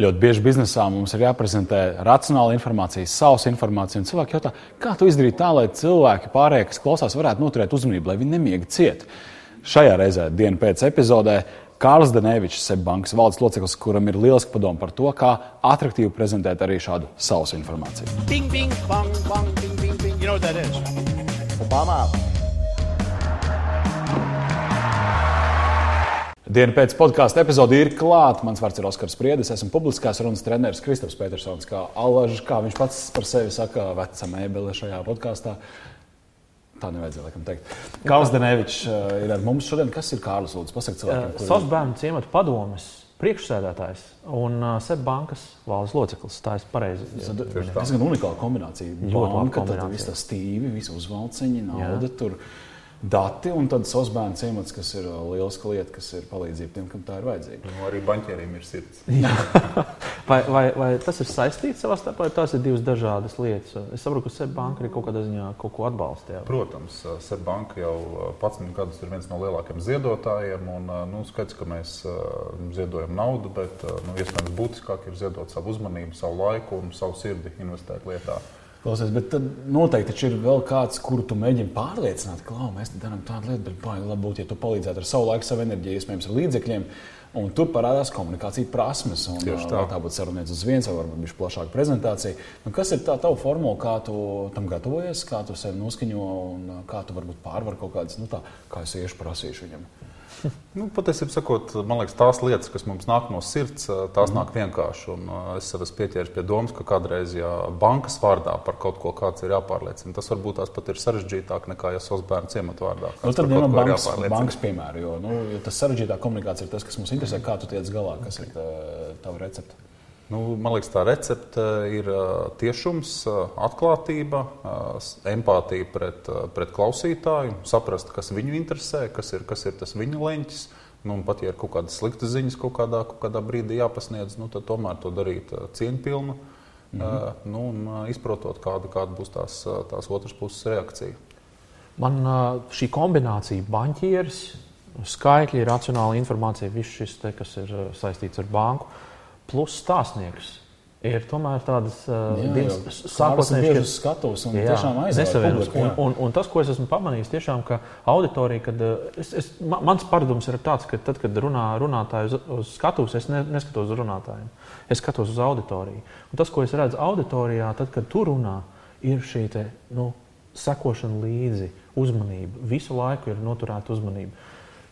ļoti bieži biznesā mums ir jāprezentē racionāla informācija, savs informācija. Cilvēki jautā, kā to izdarīt tā, lai cilvēki pārējie, kas klausās, varētu noturēt uzmanību, lai viņi nemiega ciet. Šajā reizē, dienu pēc epizodē, Kārlis Danevičs, Seibankas valdes loceklis, kuram ir lieliski padomu par to, kā attraktīvi prezentēt arī šādu savus informāciju. Bing, bing, bang, bang, bing, bing, bing. You know what that is? Obama. Dienu pēc podkāstu epizode ir klāta. Mans vārds ir Oskars Spriedis. Esmu publiskās runas treneris Kristofers Petersons, kā Alažs, kā viņš pats par sevi saka, veca mēbele šajā podkāstā. Tā nevajadzēja laikam teikt. Kārlis Denevičs uh, ir ar mums šodien. Kas ir Kārlis Lūdzu? Pasaka cilvēkiem. Uh, Savs bērnu ciemata padomes priekšsēdētājs un uh, SEB bankas valdes loceklis. Tā ir pareizi. Tas diezgan unikāla kombinācija. Banka, tad viss tas stīvi, visi uzvalciņi, nauda. Jā. Tur dati un tad savs bērnu ciemats, kas ir uh, lieliska lieta, kas ir palīdzība tiem, kam tā ir vajadzīga. Nu, arī banķieriem ir sirds. vai, vai, vai tas ir saistīts savā starpā, vai tās ir divas dažādas lietas? Es saprotu, ka Seibanka arī kaut kādā ziņā kaut ko atbalsta. Jā. Protams, uh, Seibanka jau 11 uh, gadus ir viens no lielākajiem ziedotājiem. Un, nu, skaidrs, ka mēs ziedojam naudu, bet nu, iespējams būtiskāk ir ziedot savu uzmanību, savu laiku un savu sirdi investēt lietā. Klausies, bet tad noteikti ir vēl kāds, kuru tu mēģini pārliecināt, ka Klau, mēs darām tādu lietu, bet baigi labi būtu, ja tu palīdzētu ar savu laiku, savu enerģiju, iespējams, ar līdzekļiem. Un tur parādās komunikācija prasmes. Un, Tieši tā. Tā būtu sarunāts uz viens, vai varbūt viņš plašāka prezentācija. Nu, kas ir tā tava formula, kā tu tam gatavojies, kā tu sevi noskaņo un kā tu varbūt pārvar kaut kādas, nu tā, kā es iešu prasīšu viņam? Nu, patiesībā, sakot, man liekas, tās lietas, kas mums nāk no sirds, tās mm. nāk vienkārši. Un, uh, es esmu pieķēries pie domas, ka kādreiz, ja bankas vārdā par kaut ko kāds ir jāpārliecina, tas varbūt tās pat ir sarežģītāk nekā, ja savs bērns ciemata vārdā. Nu, tad ņemam bankas, bankas piemēru, jo nu, tas sarežģītā komunikācija ir tas, kas mums interesē, kā tu tiec galā, kas ir tava recepte. Nu, man liekas, tā recepte ir tiešums, atklātība, empātija pret, pret klausītāju, saprast, kas viņu interesē, kas ir, kas ir tas viņa leņķis. Nu, pat ja ir kaut kādas sliktas ziņas, kaut kādā, kaut kādā brīdī jāpasniedz, nu, tad tomēr to darīt cieņpilnu, mm -hmm. nu, un izprotot, kāda, kāda būs tās, tās otras puses reakcija. Man šī kombinācija, banķieris, skaitļi, racionāla informācija, viss šis, te, kas ir saistīts ar banku, plus stāstnieks. Ir tomēr tādas divas sākotnējas skatuves, un jā, tiešām aizsākt. Un, un, un tas, ko es esmu pamanījis, tiešām, ka auditorija, kad es, es, mans paradums ir tāds, ka tad, kad runā runātāji uz, uz skatuves, es ne, neskatos uz runātājiem, es skatos uz auditoriju. Un tas, ko es redzu auditorijā, tad, kad tu runā, ir šī te, nu, sekošana līdzi, uzmanība. Visu laiku ir noturēta uzmanība.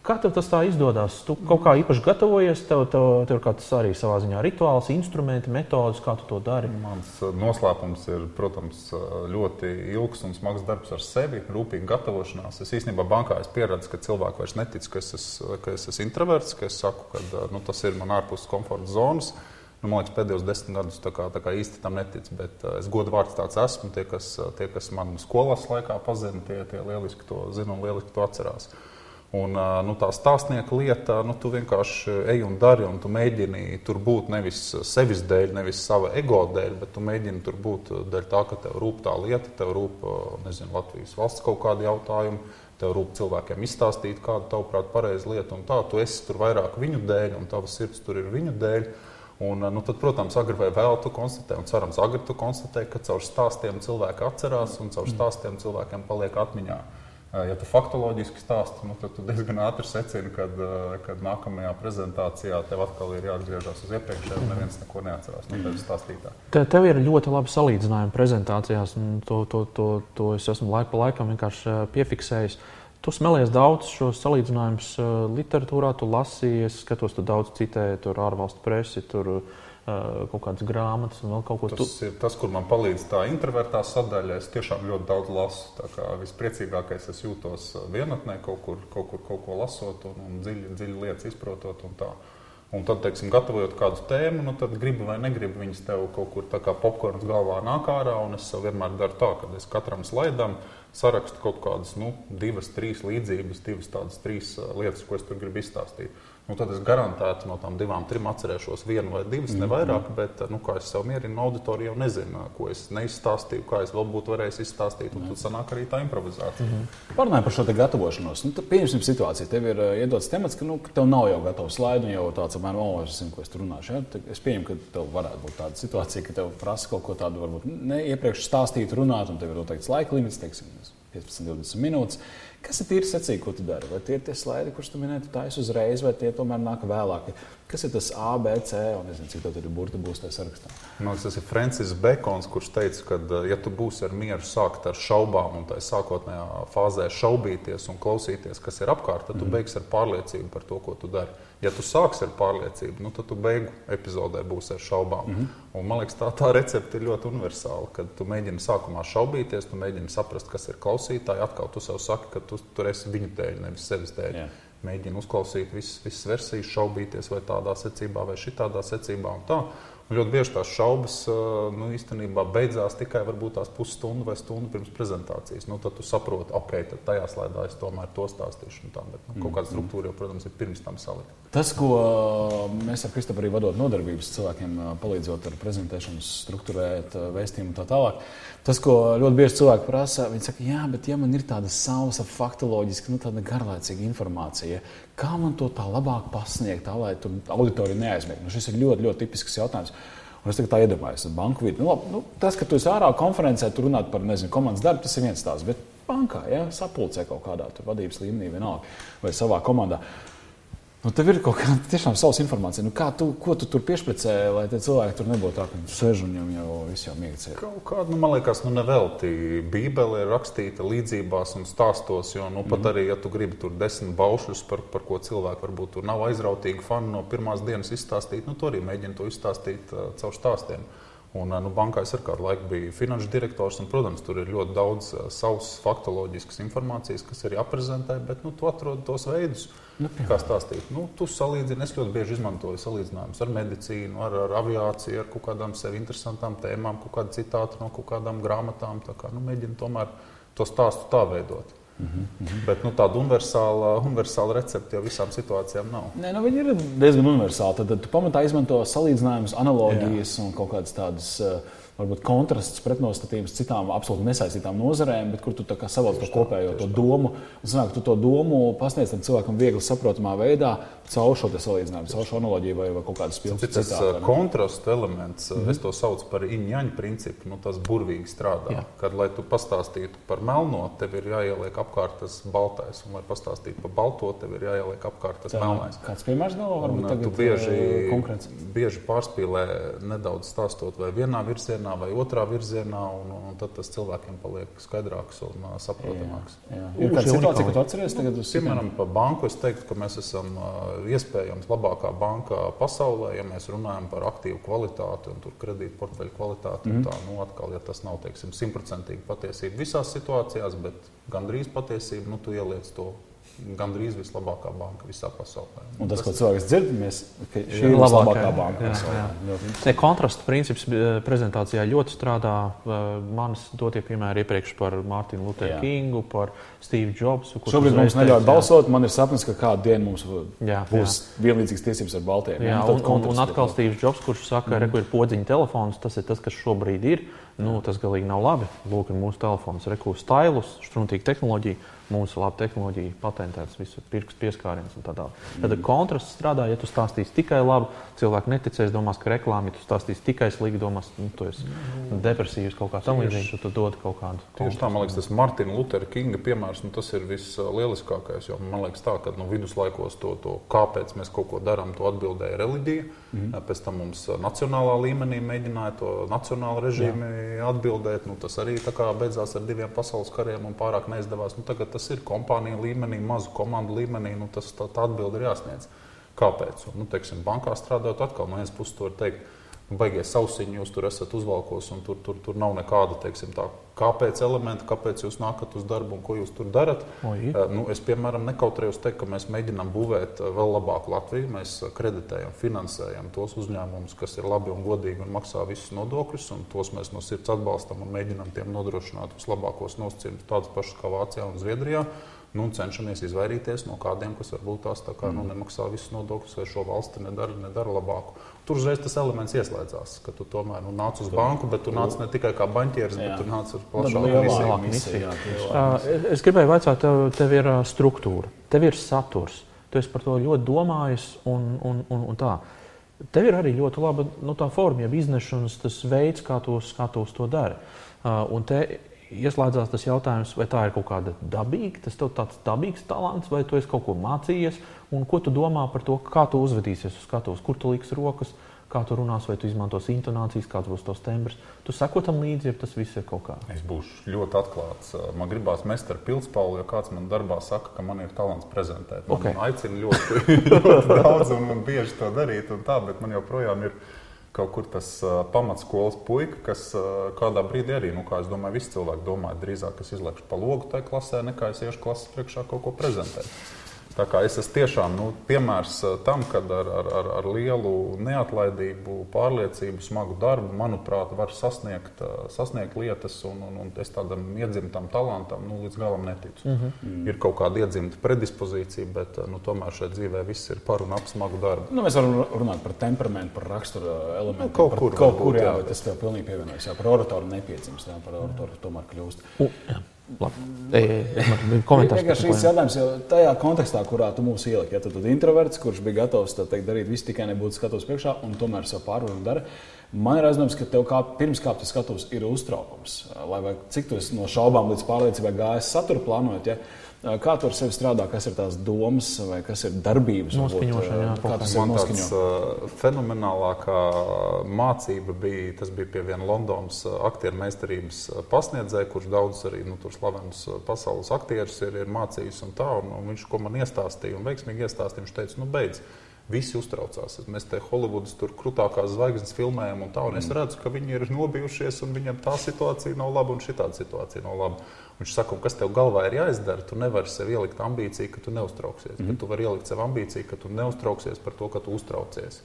Kā tev tas tā izdodas? Tu kaut kā īpaši gatavojies, tev, tev, tev ir kāds arī savā ziņā rituāls, instrumenti, metodas, kā tu to dari? Mans uh, noslēpums ir, protams, uh, ļoti ilgs un smags darbs ar sevi, rūpīga gatavošanās. Es īstenībā bankā esmu pieredzējis, ka cilvēki vairs netic, ka es, esmu, es esmu introverts, ka es saku, ka uh, nu, tas ir man ārpus komforta zonas. Nu, man liekas, pēdējos desmit gadus tā kā, tā kā īsti tam netic, bet uh, es godu vārds tāds esmu. Tie, kas, tie, kas man skolās laikā pazina, tie, tie lieliski to zina un lieliski to atcerās. Uh, Un, nu, tā stāstnieka lieta, nu, tu vienkārši ej un dari, un tu mēģini tur būt nevis sevis dēļ, nevis sava ego dēļ, bet tu mēģini tur būt dēļ tā, ka tev rūp tā lieta, tev rūp nezinu, Latvijas valsts kaut kādi jautājumi, tev rūp cilvēkiem izstāstīt, kāda tavuprāt pareiza lieta, un tā, tu esi tur vairāk viņu dēļ, un tavs sirds tur ir viņu dēļ. Un, nu, tad, protams, agri vai vēl tu konstatē, un cerams, agri tu konstatē, ka caur stāstiem cilvēki atcerās, un caur stāstiem cilvēkiem paliek atmiņā. Mm. Ja tu faktoloģiski stāsti, nu, tad tu diezgan ātri secini, kad, kad nākamajā prezentācijā tev atkal ir jāatgriežas uz iepriekšējo, un neviens neko neatcerās no tevis stāstītā. Te, tev ir ļoti labi salīdzinājumi prezentācijās, un to, to, to, to es esmu laiku pa laikam vienkārši piefiksējis. Tu smelies daudz šos salīdzinājumus literatūrā, tu lasījies, skatos, tu daudz citēji tur ārvalstu presi. Tur, uh, kaut kādas grāmatas un vēl kaut ko tādu. Tas tu... ir tas, kur man palīdz tā introvertā sadaļa. Es tiešām ļoti daudz lasu. Tā kā vispriecīgākais es jūtos vienatnē, kaut kur, kaut, kur, kaut ko lasot un, un dziļi, dziļi lietas izprotot. Un tā. Un tad, teiksim, gatavojot kādu tēmu, nu, tad gribi vai negribi, viņas tev kaut kur tā kā popkorns galvā nāk ārā. Es vienmēr daru tā, ka es katram slaidam sarakstu kaut kādas nu, divas, trīs līdzības, divas tādas trīs lietas, ko es tur gribu izstāstīt. Nu, tad es garantēti no tām divām, trim atcerēšos vienu vai divas, mm. ne vairāk. Bet, nu, kā es sev mierinu, auditorija jau nezina, ko es neizstāstīju, kā es vēl būtu varējis izstāstīt. Un tad sanāk arī tā improvizācija. Mm -hmm. Parunājot par šo gatavošanos, nu, pieņemsim situāciju. Tev ir uh, iedots temats, ka, nu, ka tev nav jau gatavs slaidu, un jau tāds apmēram, oh, es zinu, ko es tur runāšu. Ja? Es pieņemu, ka tev varētu būt tāda situācija, ka tev prasa kaut ko tādu, varbūt ne iepriekš stāstīt, runāt, un tev ir noteikts laika limits, teiksim, 15, 20 minūtes. Kas ir tīri secīgi, ko tu dari? Vai tie ir tie slaidi, kurus tu minēji, tu taisi uzreiz, vai tie tomēr nāk vēlāk? Kas ir tas A, B, C un nezinu, cik tādu burbuļu būs tajā sarakstā? Man liekas, tas ir Francis Bekons, kurš teica, ka, ja tu būsi ar mieru sākt ar šaubām un tā sākotnējā fāzē šaubīties un klausīties, kas ir apkārt, tad tu mm. beigsi ar pārliecību par to, ko tu dari. Ja tu sāksi ar pārliecību, nu, tad tu beigu epizodē būsi ar šaubām. Mm -hmm. Un, man liekas, tā, tā recepte ir ļoti universāla. Kad tu mēģini sākumā šaubīties, tu mēģini saprast, kas ir klausītāji. Atkal tu sev saki, ka tu tur esi viņu dēļ, nevis sevis dēļ. Yeah. Mēģini uzklausīt visas, visas versijas, šaubīties vai tādā secībā, vai šitādā secībā. Un ļoti bieži tās šaubas nu, īstenībā beidzās tikai tās pusstundu vai stundu pirms prezentācijas. Nu, tad tu saproti, ok, tad tajā slaidā es tomēr to stāstīšu. Tā, bet, nu, kaut kāda struktūra jau, protams, ir pirms tam salikta. Tas, ko mēs ar Kristofru arī vadot nodarbības cilvēkiem, palīdzot ar prezentēšanu, struktūrēt vēstījumu un tā tālāk. Tas, ko ļoti bieži cilvēki prasa, viņi saka, jā, bet ja man ir tāda sausa, faktoloģiska, nu, tāda garlaicīga informācija, Kā man to tā labāk pasniegt, tā, lai auditorija neaizmirst? Nu, šis ir ļoti, ļoti tipisks jautājums. Un es tā iedomājos, ka banku vidū nu, labi, nu, tas, ka tu esi ārā konferencē, tur runāt par nezinu, komandas darbu, tas ir viens stāsts. Bet bankā, ja, sapulcē kaut kādā vadības līmenī, vienalga, vai savā komandā. Nu, tev ir kaut kāda tiešām savs informācija. Nu, tu, ko tu tur piešķicēji, lai tie cilvēki tur nebūtu tā, ka viņi sēž un jau viss jau ciet? Kaut kāda, nu, man liekas, nu, nevelti. Bībele ir rakstīta līdzībās un stāstos, jo, nu, pat mm. arī, ja tu gribi tur desmit baušļus, par, par ko cilvēki varbūt tur nav aizrautīgi fani no pirmās dienas izstāstīt, nu, tu arī mēģini to izstāstīt uh, caur stāstiem. Un, nu, bankā es ar kādu laiku biju finanšu direktors, un, protams, tur ir ļoti daudz uh, savas faktoloģiskas informācijas, kas arī aprezentē, bet nu, tu atrod tos veidus, nu, kā stāstīt. Nu, tu salīdzini, es ļoti bieži izmantoju salīdzinājumus ar medicīnu, ar, ar aviāciju, ar kaut kādām sev interesantām tēmām, kaut kādu citātu no kaut kādām grāmatām. Tā kā, nu, mēģinu tomēr to stāstu tā veidot. Mm -hmm. Bet nu, tāda universāla, universāla recepte jau visām situācijām nav. Nē, nu, viņi ir diezgan universāli. Tad, tad tu pamatā izmanto salīdzinājumus, analogijas Jā. un kaut kādas tādas. Uh, varbūt kontrasts, pretnostatījums citām absolūti nesaistītām nozarēm, bet kur tu savalc to kopējo to domu. Un sanāk, tu to domu pasniedz tam cilvēkam viegli saprotamā veidā, caur šo salīdzinājumu, caur šo analoģiju vai, vai kaut kādu spilgtu. Tas ir kontrastu elements, mm -hmm. es to saucu par iņķaņu principu, nu, tas burvīgi strādā. Jā. Kad, lai tu pastāstītu par melno, tev ir jāieliek apkārt tas baltais, un, lai pastāstītu par balto, tev ir jāieliek apkārt tas Tā, melnais. Kāds piemērs vēl varbūt tagad tu bieži, konkrēts? Bieži pārspīlē nedaudz stāstot vai vienā virzienā, virzienā vai otrā virzienā, un, un tad tas cilvēkiem paliek skaidrāks un uh, saprotamāks. Jā, jā. Ir kāda situācija, ko tu atceries tagad? Piemēram, par banku es teiktu, ka mēs esam uh, iespējams labākā banka pasaulē, ja mēs runājam par aktīvu kvalitāti un kredītu portfeļu kvalitāti. Mm. Tā, nu, atkal, ja tas nav simtprocentīgi patiesība visās situācijās, bet gandrīz patiesība, nu, tu ieliec to gandrīz vislabākā banka visā pasaulē. Un tas, ko cilvēks dzird, mēs, ka šī ir vislabākā banka jā, pasaulē. Jā. Jā. Kontrasta princips eh, prezentācijā ļoti strādā. Eh, manas dotie piemēri iepriekš par Mārtiņu Lutheru Kingu, par Steve Jobsu. Šobrīd mums neļauj balsot. Man ir sapnis, ka kādu dienu mums jā, būs jā. vienlīdzīgas tiesības ar Baltiem. Jā, un, un, un atkal Steve Jobs, kurš saka, mm. ka ir podziņa telefons, tas ir tas, kas šobrīd ir. Nu, tas galīgi nav labi. Lūk, mūsu telefons ir rekurss, stailus, struntīga tehnoloģija ir laba tehnoloģija, patentēts, visu pirkstu pieskāriens un tā tālāk. Tad mm. kontrasts strādā, ja tu stāstīsi tikai labu, cilvēki neticēs, domās, ka reklāma, ja tu stāstīsi tikai slikti, domās, nu, tu esi mm. depresīvs kaut kā tamlīdzīgs, tad tu dod kaut kādu. Tieši tā, man liekas, tas Martina Lutera Kinga piemērs, nu, tas ir vislieliskākais, jo man liekas tā, ka nu, viduslaikos to, to, kāpēc mēs kaut ko darām, to atbildēja reliģija. Mm. Pēc tam mums nacionālā līmenī mēģināja to nacionālu režīmu atbildēt. Nu, tas arī beidzās ar diviem pasaules kariem un pārāk neizdevās. Nu, tagad tas ir kompānija līmenī, mazu komandu līmenī. Nu, tas, tā, tā atbilde ir jāsniedz. Kāpēc? Un, nu, teiksim, bankā strādājot, atkal no vienas puses to var teikt baigies sausiņi, jūs tur esat uzvalkos, un tur, tur, tur nav nekāda, teiksim, tā, kāpēc elementa, kāpēc jūs nākat uz darbu un ko jūs tur darat. Uh, nu, es, piemēram, nekautrējos teikt, ka mēs mēģinām būvēt eh, vēl labāku Latviju. Mēs kreditējam, finansējam tos uzņēmumus, kas ir labi un godīgi un maksā visus nodokļus, un tos mēs no sirds atbalstam un mēģinām tiem nodrošināt vislabākos nosacījumus, tādus pašus kā Vācijā un Zviedrijā. Nu, cenšamies izvairīties no kādiem, kas varbūt tās tā kā, nu, Mm. nemaksā visus nodokļus vai šo valsti nedara, nedara labāku. Tur uzreiz tas elements ieslēdzās, ka tu tomēr nu, nāc uz banku, bet tu nāc ne tikai kā banķieris, bet tu nāc ar plašāku misiju. tā. Uh, es- gribēju jautāt, tev, tev ir struktūra, tev ir saturs. Tu esi par to ļoti domājis. Un, un, un, un tā. Tev ir arī ļoti laba nu, tā forma, jeb iznešanas tas veids, kā tu, kā tu to dari. Uh, un te ieslēdzās tas jautājums, vai tā ir kaut kāda dabīga, tas tev tāds dabīgs talants, vai tu esi kaut ko mācījies, un ko tu domā par to, kā tu uzvedīsies uz skatuves, kur tu liks rokas, kā tu runās, vai tu izmantosi intonācijas, kāds būs tos tembrs. Tu seko tam līdzi, ja tas viss ir kaut kā. Es būšu ļoti atklāts. Man gribās mest ar pilspālu, jo kāds man darbā saka, ka man ir talants prezentēt. Man Ok. aicina ļoti, ļoti daudz un, un bieži to darīt, un tā, bet man joprojām ir kaut kur tas uh, pamatskolas puika, kas uh, kādā brīdī arī, nu, kā es domāju, visi cilvēki domā, drīzāk es izlaižu pa logu tajā klasē, nekā es iešu klases priekšā kaut ko prezentēt. Tā kā es esmu tiešām nu, piemērs uh, tam, kad ar, ar, ar, ar lielu neatlaidību, pārliecību, smagu darbu, manuprāt, var sasniegt, uh, sasniegt lietas, un, un, un es tādam iedzimtam talantam nu, līdz galam neticu. Mm -hmm. Ir kaut kāda iedzimta predispozīcija, bet uh, nu, tomēr šajā dzīvē viss ir par un ap smagu darbu. Nu, mēs varam runāt par temperamentu, par rakstura elementiem. Nu, kaut par, kur kaut varbūt, kur jā, jā, bet es tev pilnīgi pievienojos. Jā, par oratoru nepieciešams, par oratoru tomēr kļūst. U, jā, labi. Ej, ej, man komentārs par Vienkārši to, šis jautājums jau tajā kontekstā, kurā tu mūs ieliki. Ja tu esi introverts, kurš bija gatavs teikt, darīt visu tikai nebūtu skatos priekšā, un tomēr savu pārvaru dara. Man ir aizdoms, ka tev kā pirms kāpta skatos ir uztraukums. Lai cik tu no šaubām līdz pārliecībai gājis satura plānojot, ja? Kā tu ar sevi strādā, kas ir tās domas vai kas ir darbības? Noskaņošana, kā sevi Man tāds uh, fenomenālākā mācība bija, tas bija pie viena Londonas aktieru meistarības pasniedzēja, kurš daudzus arī nu, tur slavenus pasaules aktierus ir, ir mācījis. Un tā, un, un viņš, ko man iestāstīja, un veiksmīgi iestāstīja, viņš teica, nu beidz. Visi uztraucās. Mēs te Holivudas tur krūtākās zvaigznes filmējam, un tā. Un es redzu, ka viņi ir nobijušies, un viņiem tā situācija nav laba, un šī situācija nav laba. Viņš saka, kas tev galvā ir jāizdara? Tu nevari sev ielikt ambīciju, ka tu neuztrauksies. Mm -hmm. Tu vari ielikt sev ambīciju, ka tu neuztrauksies par to, ka tu uztraucies.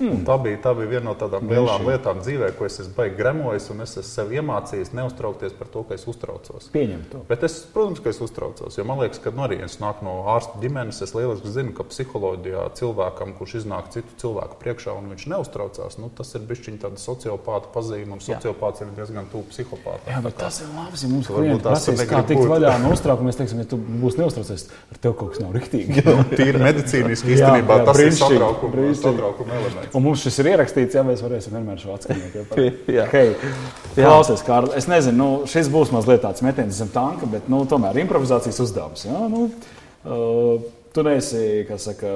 Mm. Tā, bija, tā bija viena no tādām lielām lietām dzīvē, ko es esmu gremojis, un es esmu sev iemācījis neuztraukties par to, ka es uztraucos. Pieņem to. Bet es, protams, ka es uztraucos. Jo man liekas, ka nu, arī es nāku no ārsta ģimenes. Es lieliski zinu, ka psiholoģijā cilvēkam, kurš iznāk citu cilvēku priekšā un viņš neuztraucās, nu, tas ir bijis tāda sociopāta pazīme, un sociopāts ir diezgan tuvu psihopātam. Jā, bet tas ir labi. Ja mums tas prasīs, kā tikt vaļā no uztraukuma, mēs teiksim, ja tu būsi neuztraucies, ar tevi kaut kas nav riktīgi. Tīri medicīniski Jā, īstenībā jā, tas ir brīnišķīgi, satraukuma, brīnišķīgi. satraukuma elements. Un mums šis ir ierakstīts, ja mēs varēsim vienmēr šo atskaņot. Ja, hey, klausies, Kārl, es nezinu, nu, šis būs mazliet tāds metiens zem tanka, bet nu, tomēr improvizācijas uzdevums. Ja? Nu, uh, tu neesi, kas saka,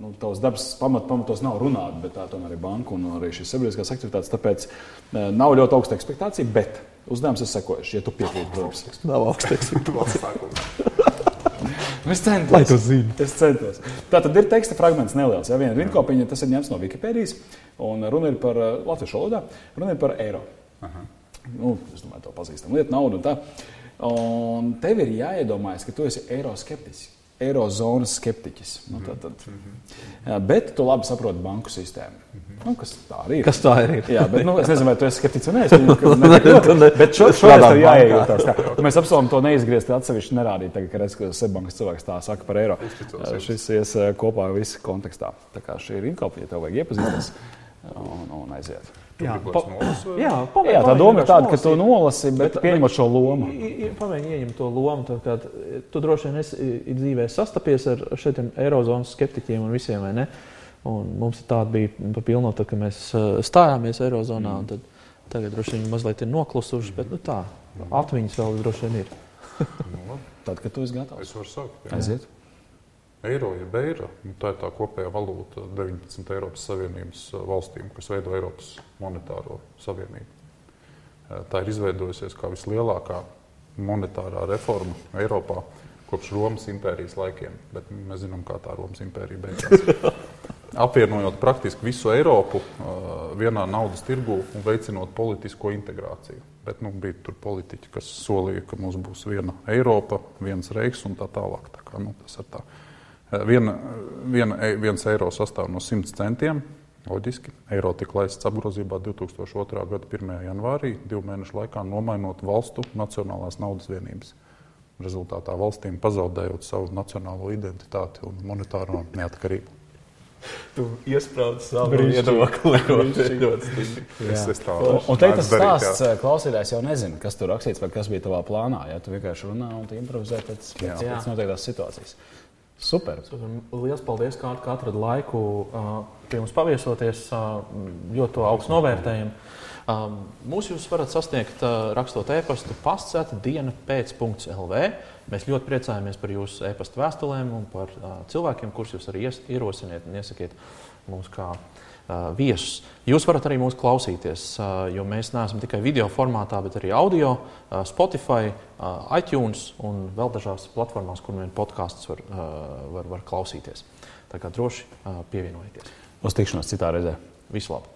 nu, tavs darbs pamat, pamatos nav runāt, bet tā tomēr ir banka un arī šīs sabiedriskās aktivitātes. Tāpēc uh, nav ļoti augsta ekspektācija, bet uzdevums ir sekojuši, ja tu piekrīti, protams. Nav augstāks. Es centos. Lai tu zini. Es centos. Tā tad ir teksta fragments neliels. Ja viena rindkopiņa, tas ir ņemts no Wikipēdijas. Un runa ir par uh, latviešu valodā, runa ir par eiro. Nu, es domāju, to pazīstam lietu, naudu un tā. Un tev ir jāiedomājas, ka tu esi eiroskeptiķis. Eirozonas skeptiķis. Nu, tā, tad. Jā, bet tu labi saproti banku sistēmu. Nu, kas tā arī ir? Kas tā ir? Jā, bet nu, es nezinu, vai tu esi skeptiķis vai nē. Bet šo, šoreiz tev jāiejūtās. tā. Mēs apsolam to neizgriezt atsevišķi nerādīt, tagad, kad redz, ka Sebankas cilvēks tā saka par eiro. Šis ies kopā visu kontekstā. Tā kā šī ir inkopija, tev vajag iepazīties un, un aiziet. Jā, nolasu vai? jā, Jā, pamēģini tā doma ir tāda, ka tu nolasīt. nolasi, bet pieņemot šo lomu. Pamēģini ieņemt to lomu. tad, kad Tu droši vien esi i- dzīvē sastapies ar šiem eirozonas skeptiķiem un visiem, vai ne? Un mums tāda bija pa pilno, tad, kad mēs uh, stājāmies eirozonā. un Tad, tagad droši vien mazliet ir noklusuši, bet nu, tā atmiņas vēl droši vien ir. Nu, Tad, kad tu esi gatavs, Es varu sākt. jā. aiziet. Eiro ir eiro. Nu, tā ir tā kopējā valūta 19 Eiropas Savienības uh, valstīm, kas veido Eiropas monetāro savienību. Uh, Tā ir izveidojusies kā vislielākā monetārā reforma Eiropā kopš Romas impērijas laikiem. Bet mēs zinām, kā tā Romas impērija beigās. Apvienojot praktiski visu Eiropu uh, vienā naudas tirgū un veicinot politisko integrāciju. Bet nu, bija tur politiķi, kas solīja, ka mums būs viena Eiropa, viens reiks un tā tālāk. Tā kā, nu, tas ir tā. Viena, viena, e- viens eiro sastāv no 100 centiem. Loģiski. Eiro tika laists apgrozībā 2002. gada 1. janvārī, divu mēnešu laikā nomainot valstu nacionālās naudas vienības. rezultātā valstīm pazaudējot savu nacionālo identitāti un monetāro neatkarību. Tu iesprādi savu viedokli. Es, es tā Un, un te tas stāsts jā. eh, klausītājs jau nezina, kas tur rakstīts vai kas bija tavā plānā. Ja tu vienkārši runā un tu improvizē pēc, pēc, pēc noteiktās situācijas. Super. Lielas paldies, kā, ka atradi laiku pie mums paviesoties. Ļoti to augstu novērtējam. Mūs jūs varat sasniegt rakstot e-pastu pastsēta diena pēc punkts LV. Mēs ļoti priecājamies par jūsu e-pasta vēstulēm un par cilvēkiem, kurus jūs arī ies, ierosiniet un iesakiet mums kā viesus. Jūs varat arī mūs klausīties, jo mēs neesam tikai video formātā, bet arī audio, Spotify, iTunes un vēl dažās platformās, kur vien podkāstus var, var, var klausīties. Tā kā droši pievienojieties. Uz tikšanos citā reizē. Visu labu!